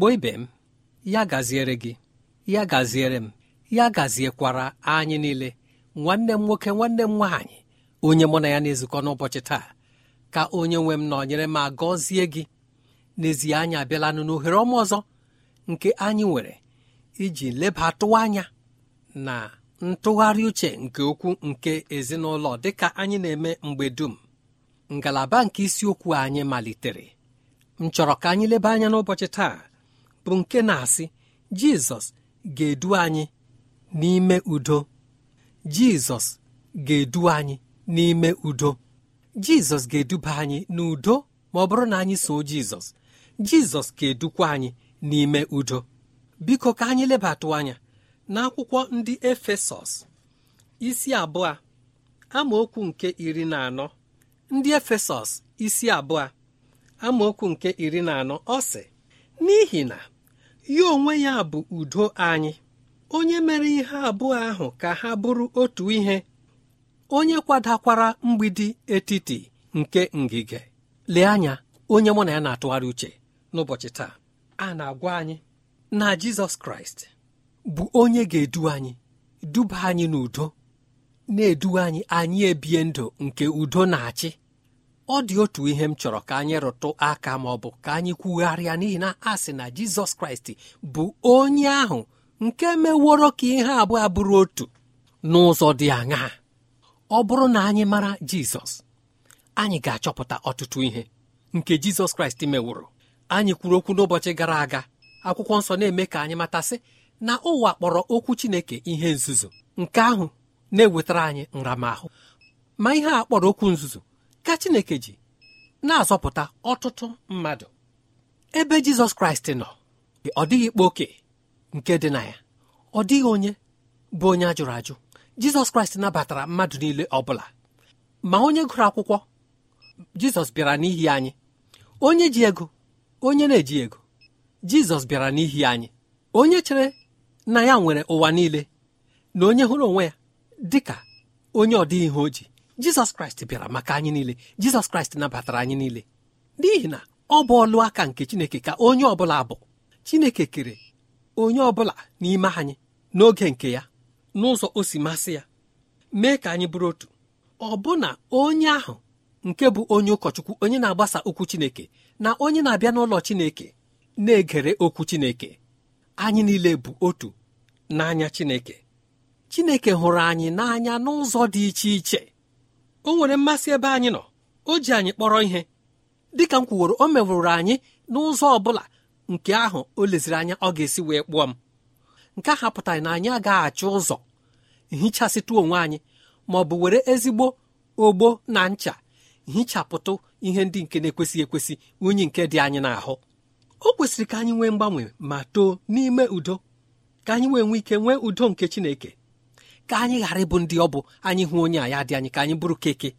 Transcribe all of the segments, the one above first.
Igbo ibe m ya gaziere gị ya gaziere m ya gaziekwara anyị niile nwanne m nwoke nwanne m nwaanyị onye mụ na ya na-ezukọ n'ụbọchị taa ka onye nwe m nọnyere ma gọzie gị. N'ezie anyị abịalanụ n'ohere ọma ọzọ nke anyị nwere iji lebatụ anya na ntụgharị uche nke okwu nke ezinụlọ dịka anyị na-eme mgbe dum. Ngalaba nke isiokwu anyị malitere. M chọrọ ka anyị leba anya n'ụbọchị taa bụ nke na-asị jizọs ga-edu anyị n'ime udo. Jizọs ga-edu anyị n'ime udo. Jizọs ga-eduba anyị n'udo ma ọ bụrụ na anyị so jizọs jizọs ga-edukwa anyị n'ime udo. Biko ka anyị lebatụ anya n'akwụkwọ ndị efesọs isi abụọ amaokwu nke iri na anọ. Ndị efesọs isi abụọ amaokwu nke iri na anọ ọ sị n'ihi na ya onwe ya bụ udo anyị. Onye mere ihe abụọ ahụ ka ha bụrụ otu ihe. Onye kwadakwara mgbidi etiti nke ngige. Lee anya onye mụ na ya na-atụgharị uche n'ụbọchị taa. A na-agwa anyị na Jizọs Kraịst bụ onye ga-edu anyị duba anyị n'udo na-edu anyị anyị ebie ndụ nke udo na-achị. Ọ dị otu ihe m chọrọ ka anyị rụtụ aka ma ọ bụ ka anyị kwugharịa n'ihi na a sị na jizọs kraịst bụ onye ahụ nke meworo ka ihe abụọ bụrụ otu n'ụzọ dị aṅaa. Ọ bụrụ na anyị mara jizọs anyị ga-achọpụta ọtụtụ ihe nke jizọs kraịst meworo. Anyị kwuru okwu n'ụbọchị gara aga akwụkwọ nsọ na-eme ka anyị matasị na ụwa kpọrọ okwu chineke ihe nzuzo. Nke ahụ na-ewetara anyị nramahụ. Ma ihe a kpọrọ okwu nzuzo ka chineke ji na-azọpụta ọtụtụ mmadụ. Ebe jizọs kraịst nọ ọ dịghị ikpe oke nke dị na ya. Ọ dịghị onye bụ onye a jụrụ ajụ. Jizọs kraịst nabatara mmadụ niile ọ bụla. Ma onye gụrụ akwụkwọ jizọs bịara n'ihi anyị. Onye ji ego onye na-eji ego jizọs bịara n'ihi anyị. Onye chere na ya nwere ụwa niile na onye hụrụ onwe ya dị ka onye ọdịghị ihe o ji. Jizọs kraịst bịara maka anyị niile. Jizọs kraịst nabatara anyị niile. N'ihi na ọ bụ ọlụ aka nke chineke ka onye ọbụla bụ. Chineke kere onye ọbụla n'ime anyị n'oge nke ya n'ụzọ o si masị ya mee ka anyị bụrụ otu. Ọbụna onye ahụ nke bụ onye ụkọchukwu onye na-agbasa okwu chineke na onye na-abịa n'ụlọ chineke na-egere okwu chineke anyị niile bụ otu n'anya chineke. Chineke hụrụ anyị n'anya n'ụzọ dị iche iche. O nwere mmasị ebe anyị nọ. O ji anyị kpọrọ ihe. Dịka m kwuworo o mewụrụ anyị n'ụzọ ọ bụla nke ahụ o leziri anya ọ ga-esi wee kpụọ m. Nke ahụ pụtara na anyị agaghị achọ ụzọ hichasịtụ onwe anyị ma ọ bụ were ezigbo ogbo na ncha hichapụtụ ihe ndị nke na-ekwesịghị ekwesị unyi nke dị anyị n'ahụ. O kwesịrị ka anyị nwee mgbanwe ma too n'ime udo. Ka anyị nwee nwee ike nwee udo nke Chineke. Ka anyị ghara ịbụ ndị ọ bụ anyị hụ onye a ya dị anyị ka anyị bụrụ keke.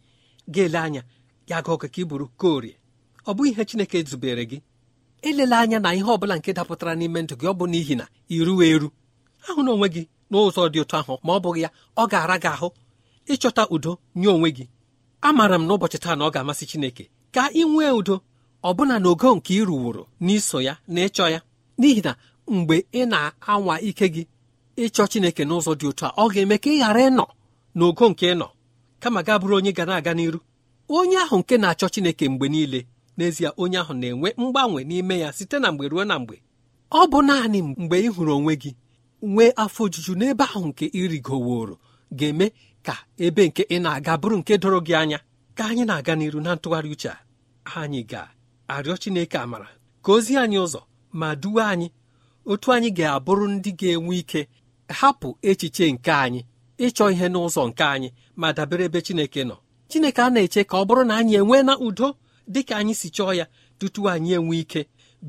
Ga-ele anya ya ga ọka ka ị bụrụ korie. Ọ bụ ihe Chineke zubere gị. Elela anya na ihe ọ bụla nke dapụtara n'ime ndụ gị ọ bụ n'ihi na iruwe eru. Ahụ na onwe gị n'ụzọ dị otu ahụ ma ọ bụghị ya ọ ga-ara gị ahụ. Ịchọta udo nye onwe gị. Amaara m n'ụbọchị taa na ọ ga-amasị Chineke. Ka ị nwee udo ọbụna n'ogo nke ị rụworo n'iso ya na ịchọ ya. N'ihi na mgbe ị na-anwa ike gị ịchọ Chineke n'ụzọ dị otu a ọ ga-eme ka ị ghara ịnọ n'ogo nke ị nọ kama ga bụrụ onye ga na-aga n'iru. Onye ahụ nke na-achọ Chineke mgbe niile n'ezie onye ahụ na-enwe mgbanwe n'ime ya site na mgbe ruo na mgbe. Ọ bụ naanị mgbe ị hụrụ onwe gị nwee afọ ojuju n'ebe ahụ nke ịrịgoworo ga-eme ka ebe nke ị na-aga bụrụ nke doro gị anya. Ka anyị na-aga n'iru na ntụgharị uche a anyị ga-arịọ Chineke amara ka ozi anyị ụzọ ma duwe anyị otu anyị ga-abụrụ ndị ga-enwe ike hapụ echiche nke anyị ịchọ ihe n'ụzọ nke anyị ma dabere ebe Chineke nọ. Chineke a na-eche ka ọ bụrụ na anyị enwee na udo dị ka anyị si chọọ ya tutu anyị enwe ike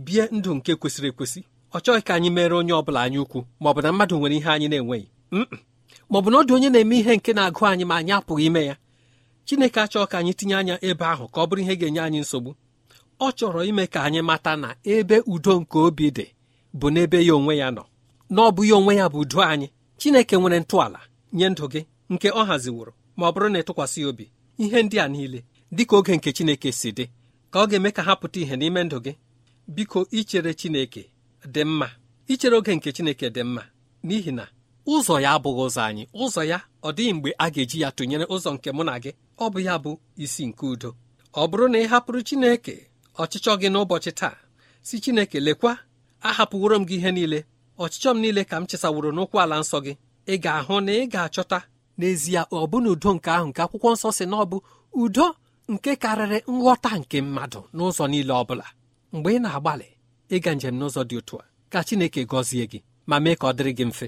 bie ndụ nke kwesịrị ekwesị. Ọ chọghị ka anyị mere onye ọ bụla anyị ukwu ma ọ bụ na mmadụ nwere ihe anyị na-enweghị. Ma ọ bụ na ọ onye na-eme ihe nke na-agụ anyị ma anyị apụghị ime ya. Chineke achọọ ka anyị tinye anya ebe ahụ ka ọ bụrụ ihe ga-enye anyị nsogbu. Ọ chọrọ ime ka anyị mata na ebe udo nke obi dị bụ n'ebe ya onwe ya nọ. Na ọ bụ ya onwe ya bụ udo anyị. Chineke nwere ntọala nye ndụ gị nke ọ haziworo ma ọ bụrụ na ịtụkwasị obi ihe ndị a niile dị ka oge nke Chineke si dị ka ọ ga-eme ka ha pụta ihe n'ime ndụ gị. Biko ichere Chineke dị mma. Ichere oge nke Chineke dị mma n'ihi na ụzọ ya abụghị ụzọ anyị. Ụzọ ya ọ dịghị mgbe a ga-eji ya tụnyere ụzọ nke mụ na gị. Ọ bụ ya bụ isi nke udo. Ọ bụrụ na ị hapụrụ Chineke ọchịchọ gị n'ụbọchị taa si Chineke lekwa ahapụworo m gị ihe niile. Ọchịchọ m niile ka m chesaworo n'ụkwụ ala nsọ gị. Ị ga-ahụ na ị ga-achọta. N'ezie ọ bụ na udo nke ahụ nke akwụkwọ nsọ si na ọ bụ udo nke karịrị nghọta nke mmadụ n'ụzọ niile ọ bụla. Mgbe ị na-agbalị ịga njem n'ụzọ dị otu a ka Chineke gọzie gị ma mee ka ọ dịrị gị mfe.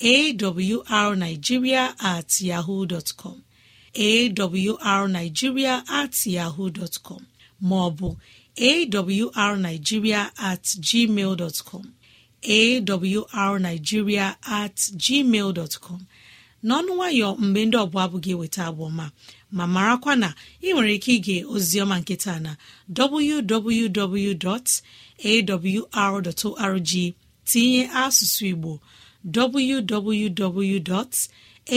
awrnigeria at yahoo dọtcọm awrnigeria at yahoo dọtcọm maọbụ awrnigeria at gmail dọtcọm awrnigeria at gmail dọtcọm n'ọnụ nwayọ mgbe ndị ọbụla abụghị eweta abụọma ma marakwa na ị nwere ike ige oziọma nkịta na www.awr.org tinye asụsụ Igbo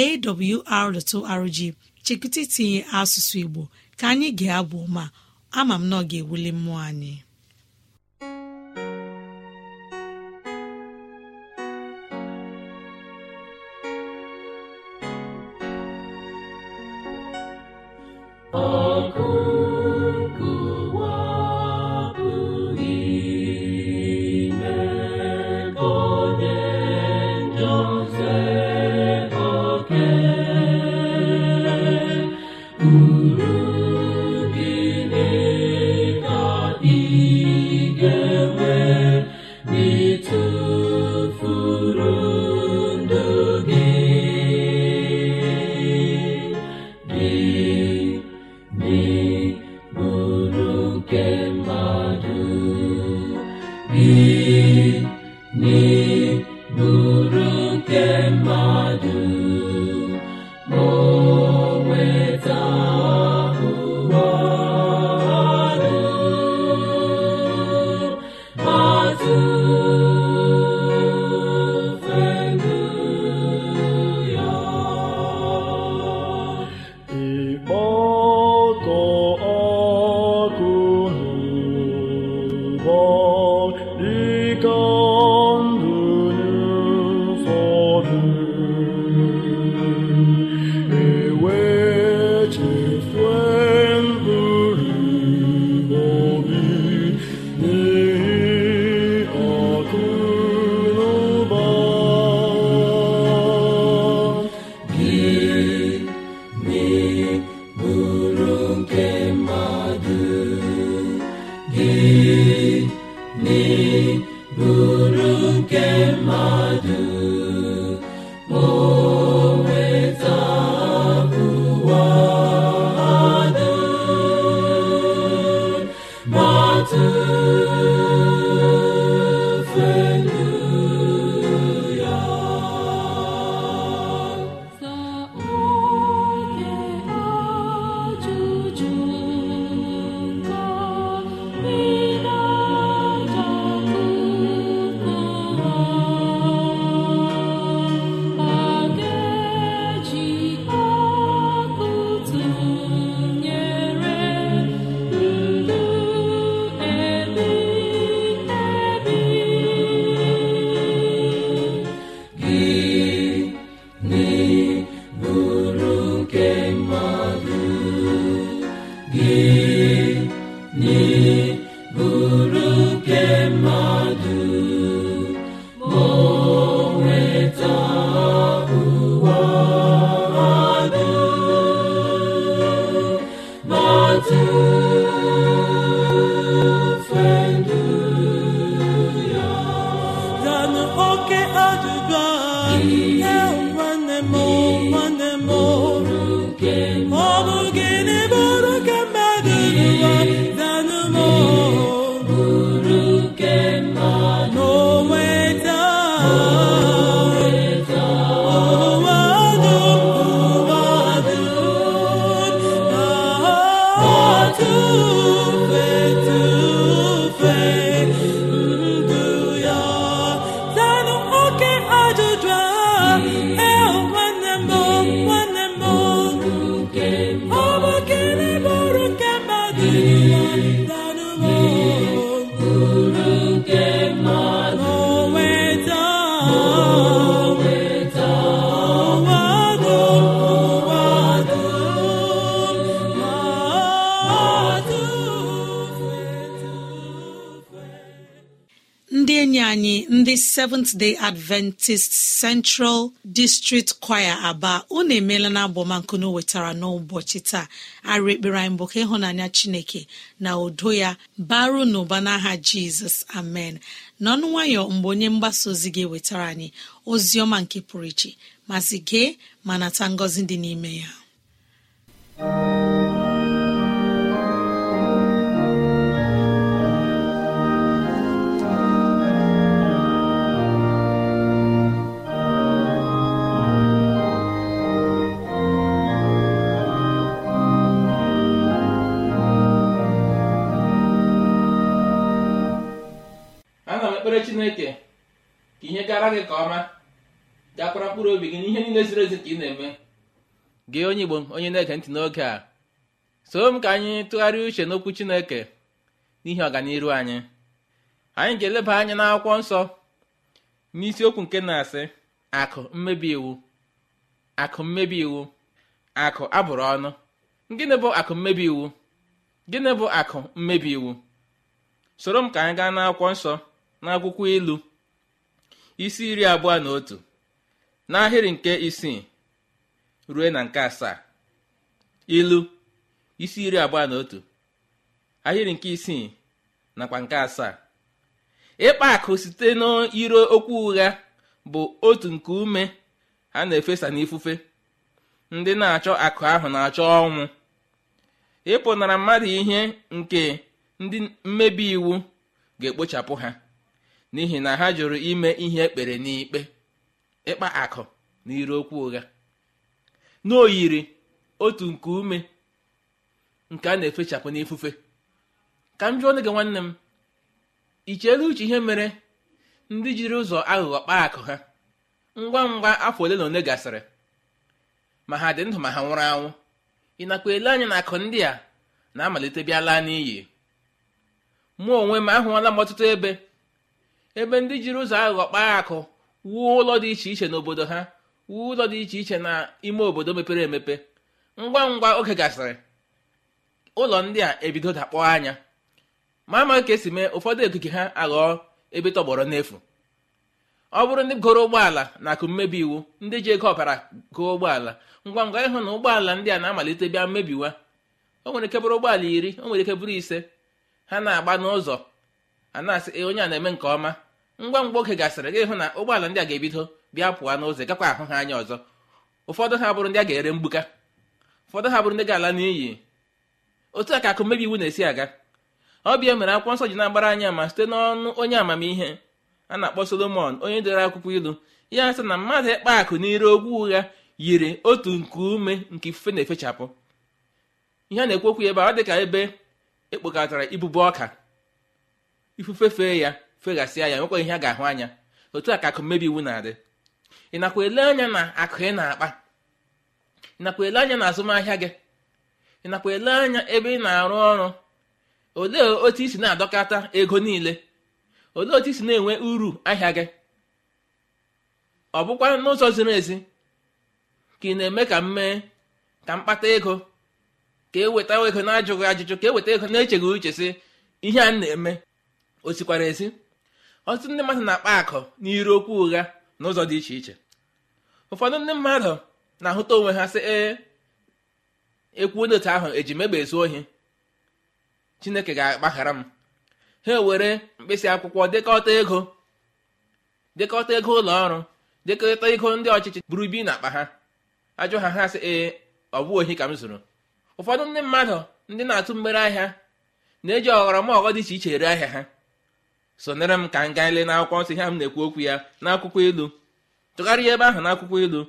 awr.org chekwụta itinye asụsụ igbo ka anyị ga-abụ ma ama m na ọ ga-ewuli mmụọ anyị. Seventh day adventist central district choir aba unu emeela na abọmankunu wetara n'ụbọchị taa. Arụ ekpere anyị bụ ka ịhụnanya chineke na udo ya baru n'ụba n'aha jizọs amen. N'ọnụ nwayọ mgbe onye mgbasa ozi ga-ewetara anyị ozi ọma nke pụrụ iche masị gee ma nata ngọzi dị n'ime ya. Gara gị ka ọma. Gakwara mkpụrụ obi gị n'ihe niile ziri ezi ka ị na-eme. Gị onye igbo onye na-ege ntị n'oge a so m ka anyị tụgharịa uche n'okwu chineke n'ihe ọganiru anyị. Anyị ga-eleba anya n'akwụkwọ nsọ n'isiokwu nke na-asị akụ mmebi iwu akụ mmebi iwu akụ abụrụ ọnụ. Gịnị bụ akụ mmebi iwu? Gịnị bụ akụ mmebi iwu? Soro m ka anyị gaa n'akwụkwọ nsọ n'akwụkwọ ilu. Isi iri abụọ na otu. N'ahịrị nke isii ruo na nke asaa. Ilu isi iri abụọ na otu. Ahịrị nke isii nakwa nke asaa. Ịkpa akụ site n'iro okwu ụgha bụ otu nke ume a na-efesa n'ifufe. Ndị na-achọ akụ ahụ na-achọ ọnwụ. Ịpụnara mmadụ ihe nke ndị mmebi iwu ga-ekpochapụ ha. N'ihi na ha jụrụ ime ihe ekpere n'ikpe ịkpa akụ na ire okwu ụgha. N'oyiri otu nke ume nke a na-efechapụ n'ifufe ka m jụọ gị nwanne m i uche ihe mere ndị jiri ụzọ aghụghọ kpaa akụ ha? Ngwa ngwa afọ ole na ole gasịrị ma ha dị ndụ ma ha nwụrụ anwụ. Ị nakwa ele anya na akụ ndị a na-amalite bịa laa n'iyi? Mụ onwe m ahụọla m ọtụtụ ebe ebe ndị jiri ụzọ aghụghọ kpaa akụ wuo ụlọ dị iche iche n'obodo ha wuo ụlọ dị iche iche na ime obodo mepere emepe. Ngwa ngwa oge gasịrị ụlọ ndị a ebido dakpọọ anya. Ma amaghị ka esi mee ụfọdụ okike ha aghọọ ebe tọgbọrọ n'efu. Ọ bụrụ ndị goro ụgbọala na akụ mmebi iwu ndị ji ego ọbara goo ụgbọala ngwa ngwa ịhụ na ụgbọala ndị a na-amalite bịa mmebiwa o nwere ike bụrụ ụgbọala iri o nwere ike bụrụ ise. Ha na-agba n'ụzọ a na-asị onye a na-eme nke ọma. Ngwa ngwa oge gasịrị gị hụ na ụgbọala ndị a ga-ebido bịa pụọ n'ụzọ gakwa ahụ ha anya ọzọ. Ụfọdụ ha bụrụ ndị a ga-ere mgbuka ụfọdụ ha bụrụ ndị ga-ala n'iyi. Otu a ka akụ mmebi iwu na-esi aga. Ọbịa mere akwụkwọ nsọ ji na-agbara anyị ama site n'ọnụ onye amamihe a na-akpọ solomon onye dere akwụkwọ ilu. Ya sị na mmadụ ịkpa akụ n'ire ogwu ụgha yiri otu nke ume nke ifufe na-efechapụ. Ihe a na-ekwu okwu ebe ọ dị ka ebe ekpokọtara ibube ọka. Ifufe fee ya. Feghasịa ya nwekwa ihe a ga-ahụ anya. Otu a ka akụ mmebi iwu na-adị. Ị nakwa ele anya na akụ ị na-akpa? Ị nakwa ele anya na azụmahịa gị? Ị nakwa ele anya ebe ị na-arụ ọrụ? Olee otu isi na-adọkọta ego niile? Olee otu isi na-enwe uru ahịa gị? Ọ bụkwa n'ụzọ ziri ezi ka ị na-eme ka m mee ka m kpata ego ka e weta ego na-ajụghị ajụjụ ka e weta ego na-echeghị uche sị ihe a na-eme o sikwara ezi? Ọtụtụ ndị mmadụ na-akpa akụ n'iru okwu ụgha n'ụzọ dị iche iche. Ụfọdụ ndị mmadụ na-ahụta onwe ha sị ee ekwu otu ahụ eji megbe ezu ohi. Chineke ga-agbaghara m. Ha ewere mkpịsị akwụkwọ dekọta ego dekọta ego ụlọ ọrụ dekọta ego ndị ọchịchị buru ibi n'akpa ha. Ajụ ha ha sị ee ọ bụ ohi ka m zụrụ. Ụfọdụ ndị mmadụ ndị na-atụ mgbere ahịa na-eji ọghọrọm ọghọ dị iche iche ere ahịa ha. Sonere m ka m gaa ile n'akwụkwọ nsọ ihe m na-ekwu okwu ya n'akwụkwọ ilu tụgharịa ebe ahụ n'akwụkwọ ilu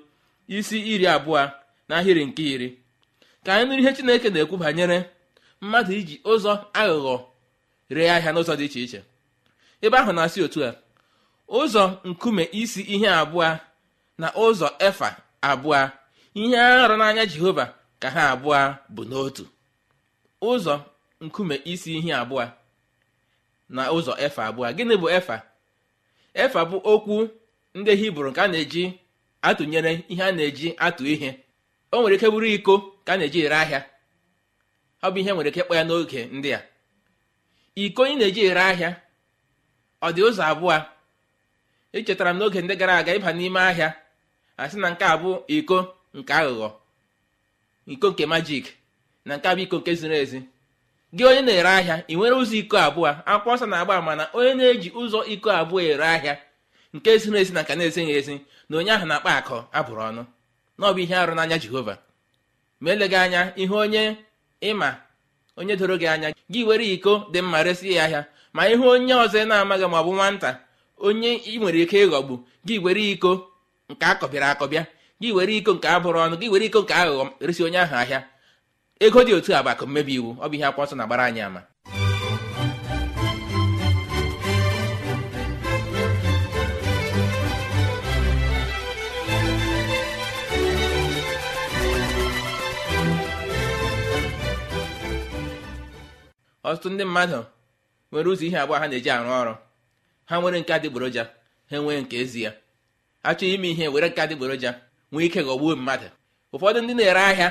isi iri abụọ n'ahịrị nke iri. Ka anyị nụrụ ihe chineke na-ekwu banyere mmadụ iji ụzọ aghụghọ ree ahịa n'ụzọ dị iche iche. Ebe ahụ na-asị otu a ụzọ nkume isi ihe abụọ na ụzọ efa abụọ ihe arụ n'anya jehova ka ha abụọ bụ n'otu. Ụzọ nkume isi ihe abụọ. Na ụzọ efa abụọ gịnị bụ efa? Efa bụ okwu ndị hibru nke a na-eji atụnyere ihe a na-eji atụ ihe. O nwere ike bụrụ iko ka a na-eji ere ahịa. Ọ bụ ihe nwere ike ịkpọ ya n'oge ndị a. Iko ị na-eji ere ahịa ọ dị ụzọ abụọ echetara m n'oge ndị gara aga ịba n'ime ahịa a sị na nke a bụ iko nke aghụghọ iko nke majik na nke a bụ iko nke ziri ezi. Gị onye na-ere ahịa ị nwere ụzọ iko abụọ akwụkwọ nsọ na-agba ama na onye na-eji ụzọ iko abụọ ere ahịa nke ziri ezi na nke na-ezighị ezi na onye ahụ na-akpa akọ abụrụ ọnụ. Na ọ bụ ihe arụ n'anya jehova. Ma eleghị anya ihe onye ịma onye doro gị anya gị were iko dị mma resi ya ahịa. Ma ihe onye ọzọ na-amaghị ma ọ bụ nwata onye ị nwere ike ịghọgbu gị were iko nke akọbịara akọbịa gị were iko nke abụrụ ọnụ gị were iko nke aghụghọ resi onye ahụ ahịa. ego dị otu abakụ mmebi iwu. Ọ bụ ihe akwụkwọ nsọ na-agbara anyị ama. Ọtụtụ ndị mmadụ nwere ụzọ ihe abụọ ha na-eji arụ ọrụ. Ha nwere nke adịgboroja ha enwee nke ezi ya. Achọghị ime ihe were nke adịgboroja nwee ike ghọgbuo mmadụ. Ụfọdụ ndị na-ere ahịa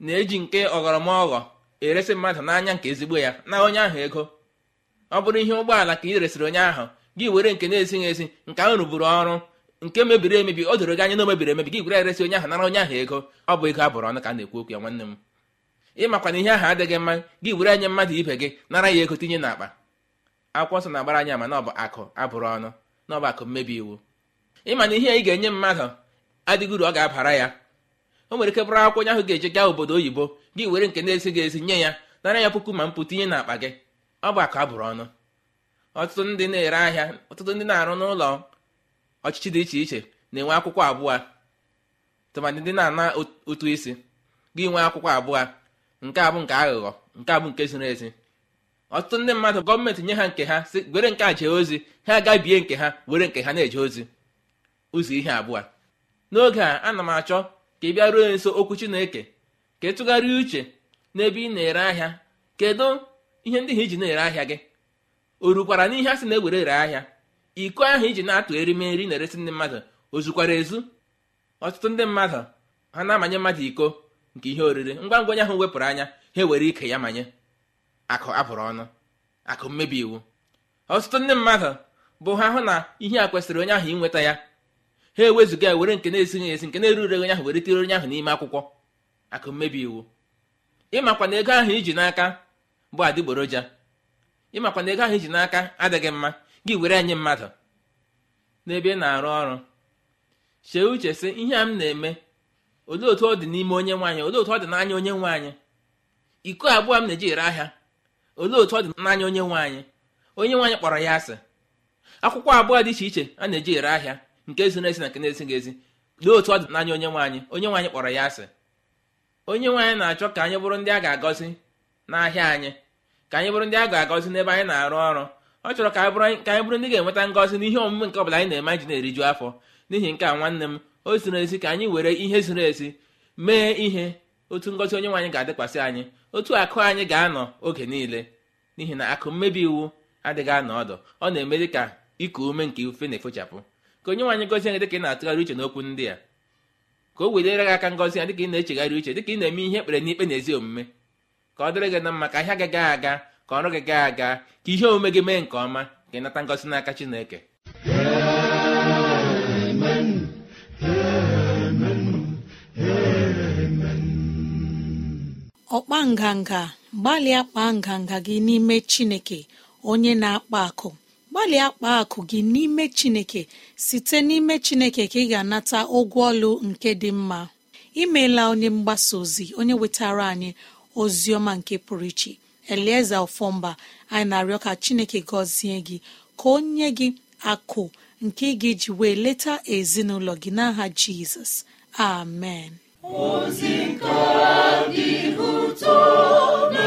na-eji nke ọghọrọmọghọ eresi mmadụ n'anya nke ezigbo ya na onye ahụ ego. Ọ bụrụ ihe ụgbọala ka ị resịrị onye ahụ gị were nke na-esighị esi nke ahụ rụburu ọrụ nke mebiri emebi o doro gị anya na o emebi gị were eresi onye ahụ nara onye ahụ ego ọ bụ ego a bụrụ ọnụ ka na-ekwu okwu ya nwanne m. Ịmakwa na ihe ahụ adịghị mma gị were anya mmadụ ibe gị nara ya ego tinye n'akpa. Akwụkwọ nsọ na-agbara anya ma na ọ bụ akụ abụrụ ọnụ na ọ bụ akụ mmebi iwu. Ịma na ihe ị ga-enye mmadụ adịghị uru ọ ga-abara ya. O nwere ike bụrụ akwụkwọ onye ahụ ga-eje gaa obodo oyibo gị were nke na-esi esi nye ya nara ya puku ma mpụ tinye n'akpa gị. Ọ bụ akụ abụrụ ọnụ. Ọtụtụ ndị na-ere ahịa ọtụtụ ndị na-arụ n'ụlọ ọchịchị dị iche iche na-enwe akwụkwọ abụọ. Tụmadị ndị na-ana ụtụ isi gị nwee akwụkwọ abụọ. Nke a bụ nke aghụghọ nke a bụ nke ziri ezi. Ọtụtụ ndị mmadụ gọọmenti nye ha nke ha si were nke a jee ozi. Ha agabie nke ha were nke ha na-eje ozi. Ụzọ ihe abụọ. N'oge a ana m achọ ka ị bịa ruo nso okwu chineke ka ị tụgharịa uche n'ebe ị na-ere ahịa kedu ihe ndị ha iji na-ere ahịa gị? O rukwara n'ihe a sị na-ewere ere ahịa? Iko ahụ iji na-atụ erimeri na-eresi ndị mmadụ o zukwara ezu? Ọtụtụ ndị mmadụ ha na-amanye mmadụ iko nke ihe oriri. Ngwa ngwa onye ahụ wepụrụ anya ha ewere ike ya manye. Akụ abụrụ ọnụ akụ mmebi iwu. Ọtụtụ ndị mmadụ bụ ha hụ na ihe a kwesịrị onye ahụ inweta ya. Ha ewezụga were nke na-esighị esi nke na-eru ure onye ahụ were tiri onye ahụ n'ime akwụkwọ. Akụ mmebi iwu. Ịmakwa na ego ahụ iji n'aka bụ adịgboroja. Ịmakwa na ego ahụ iji n'aka adịghị mma. Gị were anyị mmadụ. N'ebe ị na-arụ ọrụ chee uche sị ihe a m na-eme olee otu ọ dị n'ime onye nwaanyị? Olee otu ọ dị n'anya onye nwaanyị? Iko abụọ m na-eji ere ahịa. Olee otu ọ dị n'anya onye nwaanyị? Onye nwaanyị kpọrọ ya asị. Akwụkwọ abụọ dị iche iche a na-eji ere ahịa. Nke ziri ezi na nke na-esighị ezi lee otu ọ dị n'anya onye nwaanyị onye nwaanyị kpọrọ ya asị. Onye nwaanyị na-achọ ka anyị bụrụ ndị a ga-agọzi n'ahịa anyị ka anyị bụrụ ndị a ga-agọzi n'ebe anyị na-arụ ọrụ. Ọ chọrọ ka anyị bụrụ ndị ga-enweta ngọzi n'ihe omume nke ọbụla anyị na-eme anyị ji na-eriju afọ. N'ihi nke a nwanne m o ziri ezi ka anyị were ihe ziri ezi mee ihe otu ngọzi onye nwaanyị ga-adịkwasị anyị. Otu akụ anyị ga-anọ oge niile. N'ihi na akụ mmebi iwu adịghị anọ ọdụ. Ọ na-eme dị ka iku ume nke ufe na-efochapụ ka onye nwaanyị gọzie anyị dịka ị na-atụgharị uche n'okwu ndị a. Ka o wedere gị aka ngọzi ya dịka ị na-echegharị uche dịka ị na-eme ihe ekpere n'ikpe na ezi omume. Ka ọ dịrị gị na mma ka ahịa gị gaa aga ka ọrụ gị gaa aga ka ihe omume gị mee nke ọma ka ị nata ngọzi n'aka Chineke. Ọkpa nganga gbalịa kpaa nganga gị n'ime chineke onye na-akpa akụ. Gbalịa kpaa akụ gị n'ime chineke site n'ime chineke ka ị ga-anata ụgwọ ọlụ nke dị mma. Imeela onye mgbasa ozi onye wetara anyị ozi ọma nke pụrụ iche elieze ofọmba anyị na-arịọ ka chineke gọzie gị ka o nye gị akụ nke ị ga-eji wee leta ezinụlọ gị n'aha jizọs. Amen. Ozi nke dị ụtọ na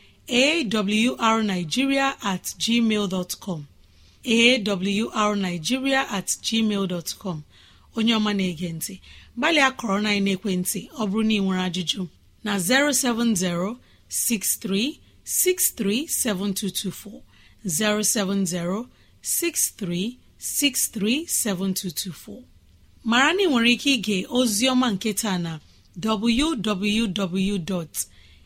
awrnigeria at com. Awrnigeria at onye ọma na-ege ntị gbalịa kọrọ na ekwentị ọ bụrụ na ị nwere ajụjụ na 070 6363 7224 070 6363 7224 mara na ị nwere ike ige ozi ọma nke taa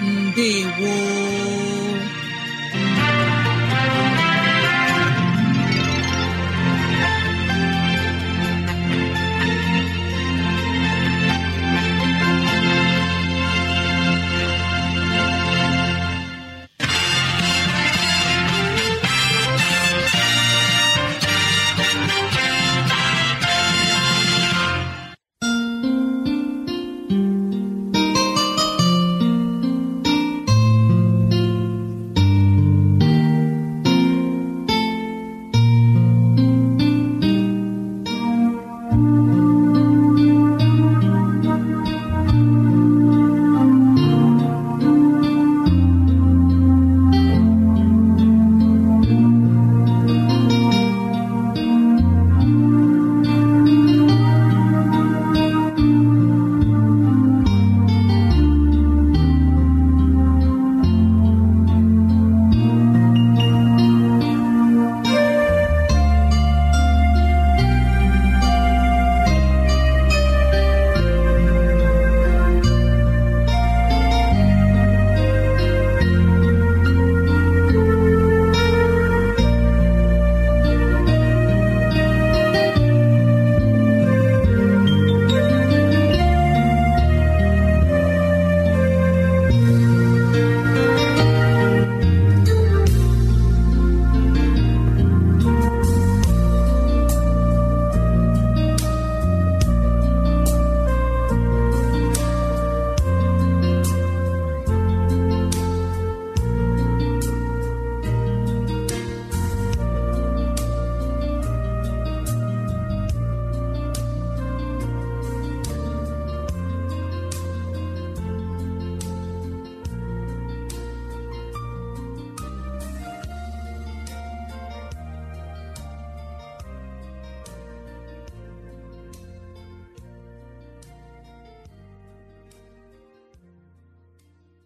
ndewo.